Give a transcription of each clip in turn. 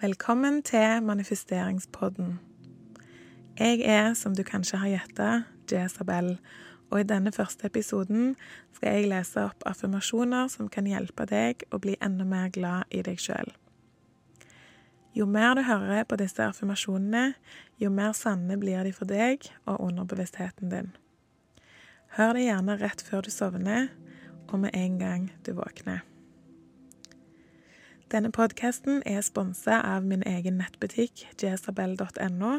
Velkommen til manifesteringspodden. Jeg er, som du kanskje har gjetta, Jezabel, og i denne første episoden skal jeg lese opp affirmasjoner som kan hjelpe deg å bli enda mer glad i deg sjøl. Jo mer du hører på disse affirmasjonene, jo mer sanne blir de for deg og underbevisstheten din. Hør det gjerne rett før du sovner, og med en gang du våkner. Denne podkasten er sponsa av min egen nettbutikk jesabel.no.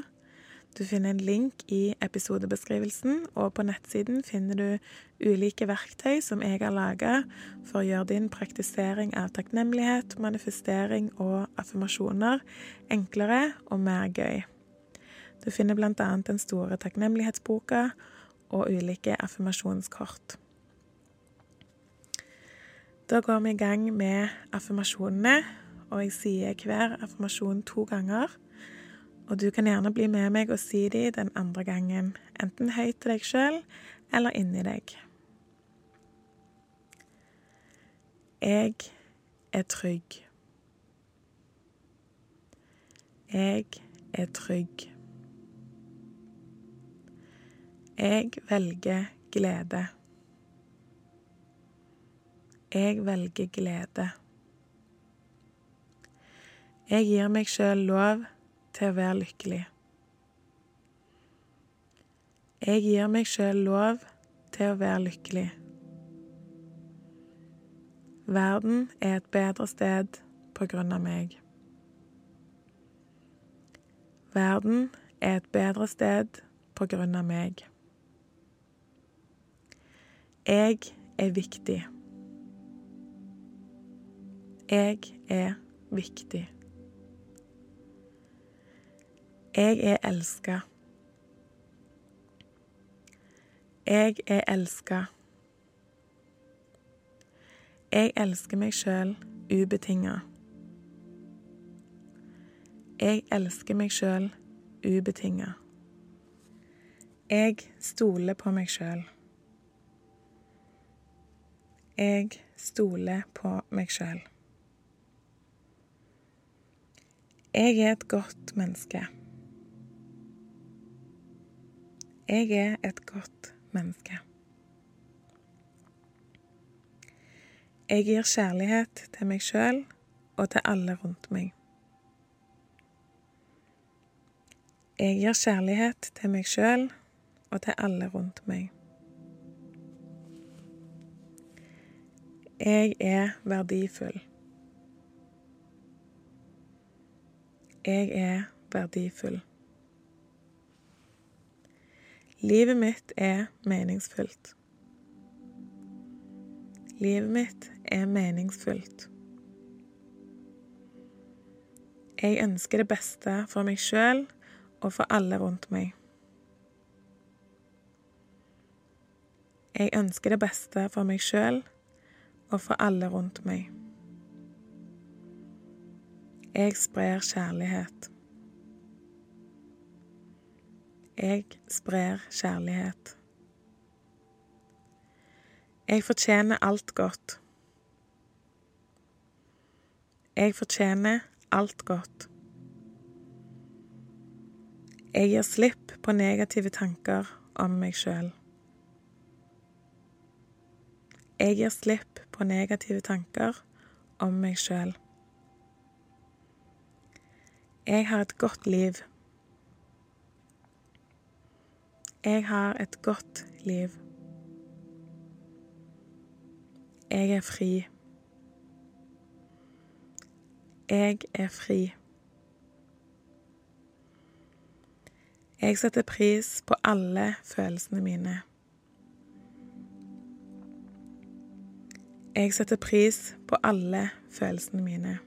Du finner en link i episodebeskrivelsen, og på nettsiden finner du ulike verktøy som jeg har laga for å gjøre din praktisering av takknemlighet, manifestering og affirmasjoner enklere og mer gøy. Du finner annet den store takknemlighetsboka og ulike affirmasjonskort. Da går vi i gang med affirmasjonene, og jeg sier hver affirmasjon to ganger. Og du kan gjerne bli med meg og si de den andre gangen, enten høyt til deg sjøl eller inni deg. Jeg er trygg. Jeg er trygg. Jeg velger glede. Jeg velger glede. Jeg gir meg sjøl lov til å være lykkelig. Jeg gir meg sjøl lov til å være lykkelig. Verden er et bedre sted på grunn av meg. Verden er et bedre sted på grunn av meg. Jeg er viktig. Jeg er viktig. Jeg er elska. Jeg er elska. Jeg elsker meg sjøl ubetinga. Jeg elsker meg sjøl ubetinga. Jeg stoler på meg sjøl. Jeg stoler på meg sjøl. Jeg er et godt menneske. Jeg er et godt menneske. Jeg gir kjærlighet til meg sjøl og til alle rundt meg. Jeg gir kjærlighet til meg sjøl og til alle rundt meg. Jeg er verdifull. Jeg er verdifull. Livet mitt er meningsfullt. Livet mitt er meningsfullt. Jeg ønsker det beste for meg sjøl og for alle rundt meg. Jeg ønsker det beste for meg sjøl og for alle rundt meg. Jeg sprer kjærlighet. Jeg sprer kjærlighet. Jeg fortjener alt godt. Jeg fortjener alt godt. Jeg gir slipp på negative tanker om meg sjøl. Jeg gir slipp på negative tanker om meg sjøl. Jeg har et godt liv. Jeg har et godt liv. Jeg er fri. Jeg er fri. Jeg setter pris på alle følelsene mine. Jeg setter pris på alle følelsene mine.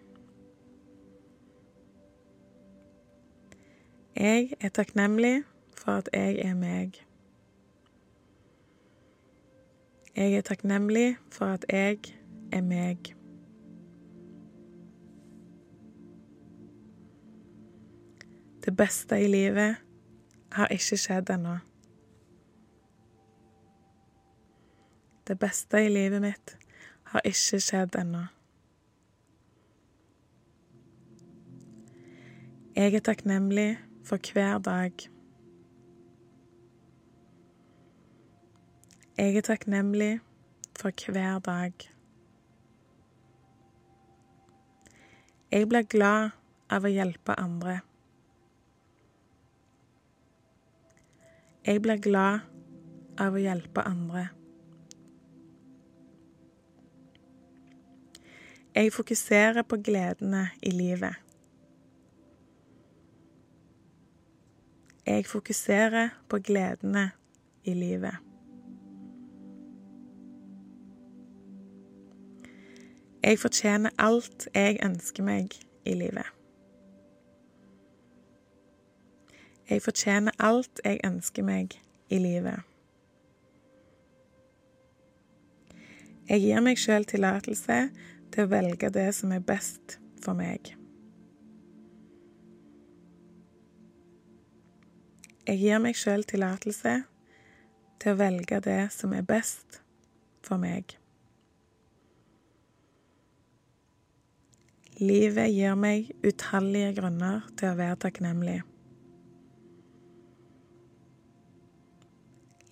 Jeg er takknemlig for at jeg er meg. Jeg er takknemlig for at jeg er meg. Det beste i livet har ikke skjedd ennå. Det beste i livet mitt har ikke skjedd ennå. Jeg er takknemlig for hver dag. Jeg er takknemlig for hver dag. Jeg blir glad av å hjelpe andre. Jeg blir glad av å hjelpe andre. Jeg fokuserer på gledene i livet. Jeg fokuserer på gledene i livet. Jeg fortjener alt jeg ønsker meg i livet. Jeg fortjener alt jeg ønsker meg i livet. Jeg gir meg sjøl tillatelse til å velge det som er best for meg. Jeg gir meg sjøl tillatelse til å velge det som er best for meg. Livet gir meg utallige grunner til å være takknemlig.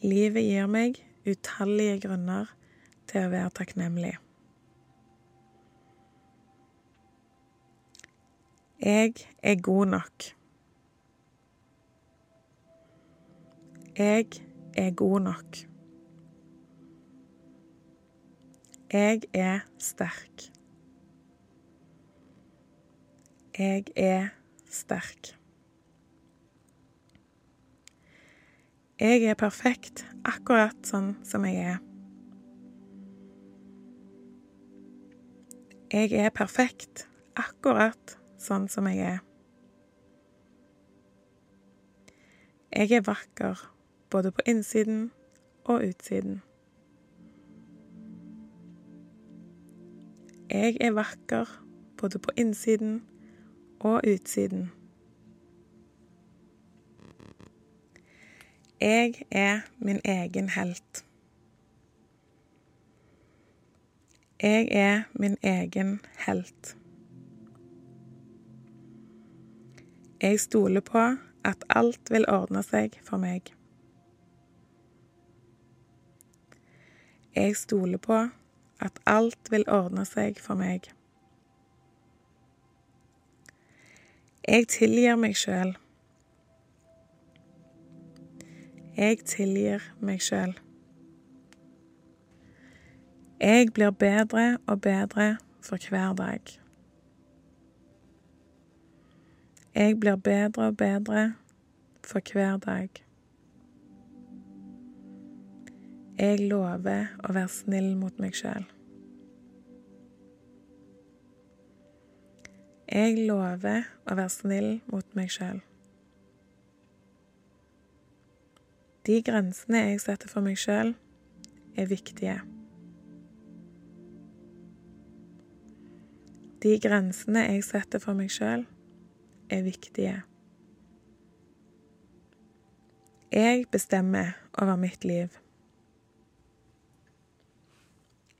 Livet gir meg utallige grunner til å være takknemlig. Jeg er god nok. Jeg er god nok. Jeg er sterk. Jeg er sterk. Jeg er perfekt akkurat sånn som jeg er. Jeg er perfekt akkurat sånn som jeg er. Jeg er vakker både på innsiden og utsiden. Jeg er vakker både på innsiden og utsiden. Jeg er min egen helt. Jeg er min egen helt. Jeg stoler på at alt vil ordne seg for meg. Jeg stoler på at alt vil ordne seg for meg. Jeg tilgir meg sjøl. Jeg tilgir meg sjøl. Jeg blir bedre og bedre for hver dag. Jeg blir bedre og bedre for hver dag. Jeg lover å være snill mot meg sjøl. Jeg lover å være snill mot meg sjøl. De grensene jeg setter for meg sjøl, er viktige. De grensene jeg setter for meg sjøl, er viktige. Jeg bestemmer over mitt liv.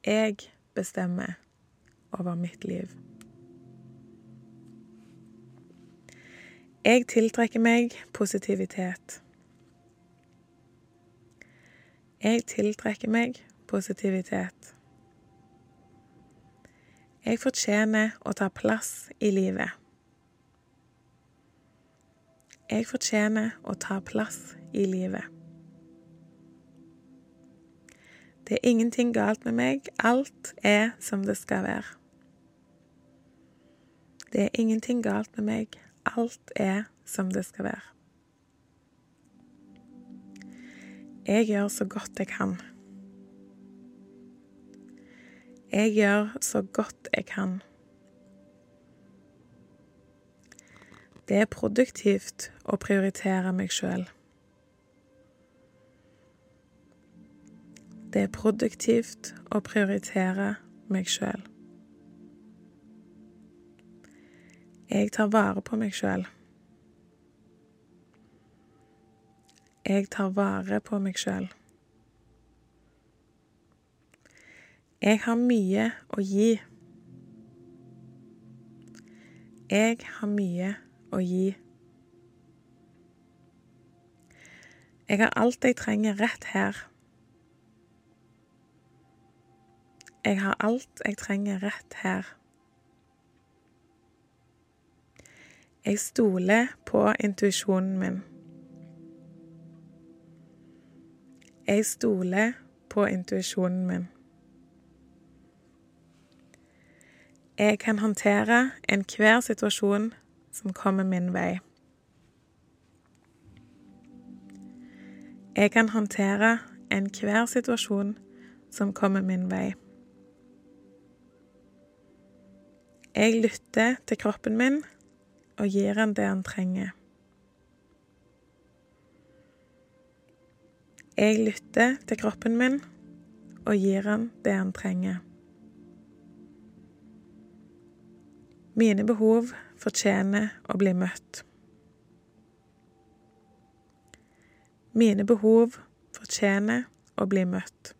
Jeg bestemmer over mitt liv. Jeg tiltrekker meg positivitet. Jeg tiltrekker meg positivitet. Jeg fortjener å ta plass i livet. Jeg fortjener å ta plass i livet. Det er ingenting galt med meg, alt er som det skal være. Det er ingenting galt med meg, alt er som det skal være. Jeg gjør så godt jeg kan. Jeg gjør så godt jeg kan. Det er produktivt å prioritere meg sjøl. Det er produktivt å prioritere meg sjøl. Jeg tar vare på meg sjøl. Jeg tar vare på meg sjøl. Jeg har mye å gi. Jeg har mye å gi. Jeg har alt jeg trenger rett her. Jeg har alt jeg trenger rett her. Jeg stoler på intuisjonen min. Jeg stoler på intuisjonen min. Jeg kan håndtere enhver situasjon som kommer min vei. Jeg kan håndtere enhver situasjon som kommer min vei. Jeg lytter til kroppen min og gir han det han trenger. Jeg lytter til kroppen min og gir han det han trenger. Mine behov fortjener å bli møtt. Mine behov fortjener å bli møtt.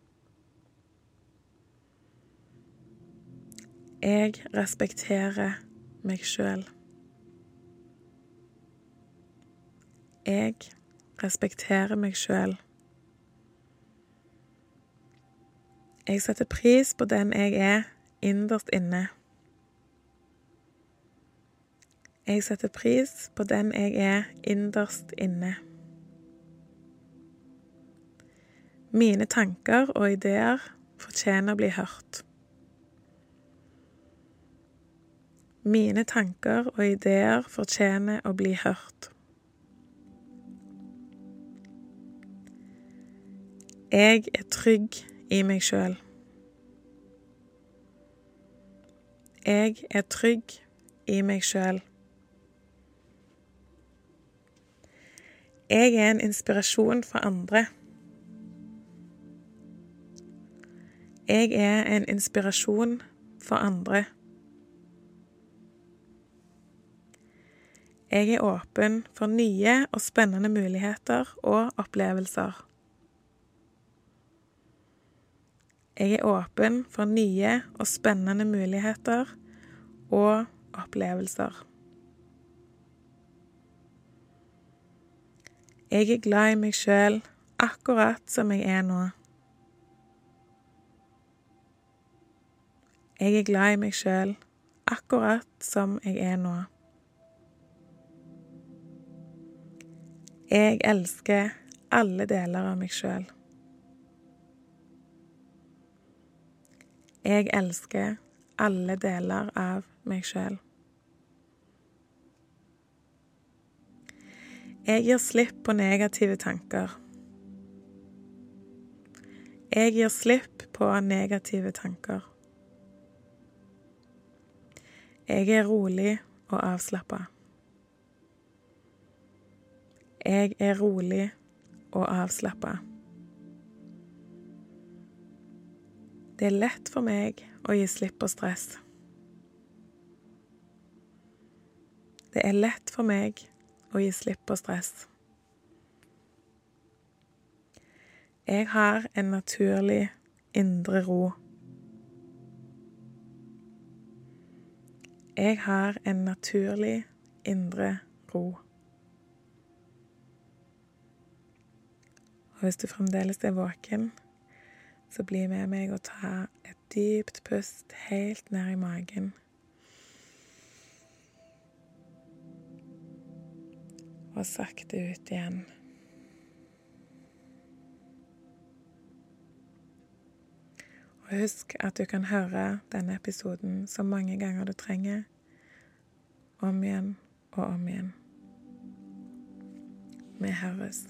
Jeg respekterer meg sjøl. Jeg respekterer meg sjøl. Jeg setter pris på den jeg er innerst inne. Jeg setter pris på den jeg er innerst inne. Mine tanker og ideer fortjener å bli hørt. Mine tanker og ideer fortjener å bli hørt. Jeg er trygg i meg sjøl. Jeg er trygg i meg sjøl. Jeg er en inspirasjon for andre. Jeg er en inspirasjon for andre. Jeg er åpen for nye og spennende muligheter og opplevelser. Jeg er åpen for nye og spennende muligheter og opplevelser. Jeg er glad i meg sjøl akkurat som jeg er nå. Jeg er glad i meg sjøl akkurat som jeg er nå. Jeg elsker alle deler av meg sjøl. Jeg elsker alle deler av meg sjøl. Jeg gir slipp på negative tanker. Jeg gir slipp på negative tanker. Jeg er rolig og avslappa. Jeg er rolig og avslappa. Det er lett for meg å gi slipp på stress. Det er lett for meg å gi slipp på stress. Jeg har en naturlig indre ro. Jeg har en naturlig indre ro. Og hvis du fremdeles er våken, så bli med meg og ta et dypt pust helt ned i magen. Og sakte ut igjen. Og husk at du kan høre denne episoden så mange ganger du trenger. Om igjen og om igjen. Vi høres.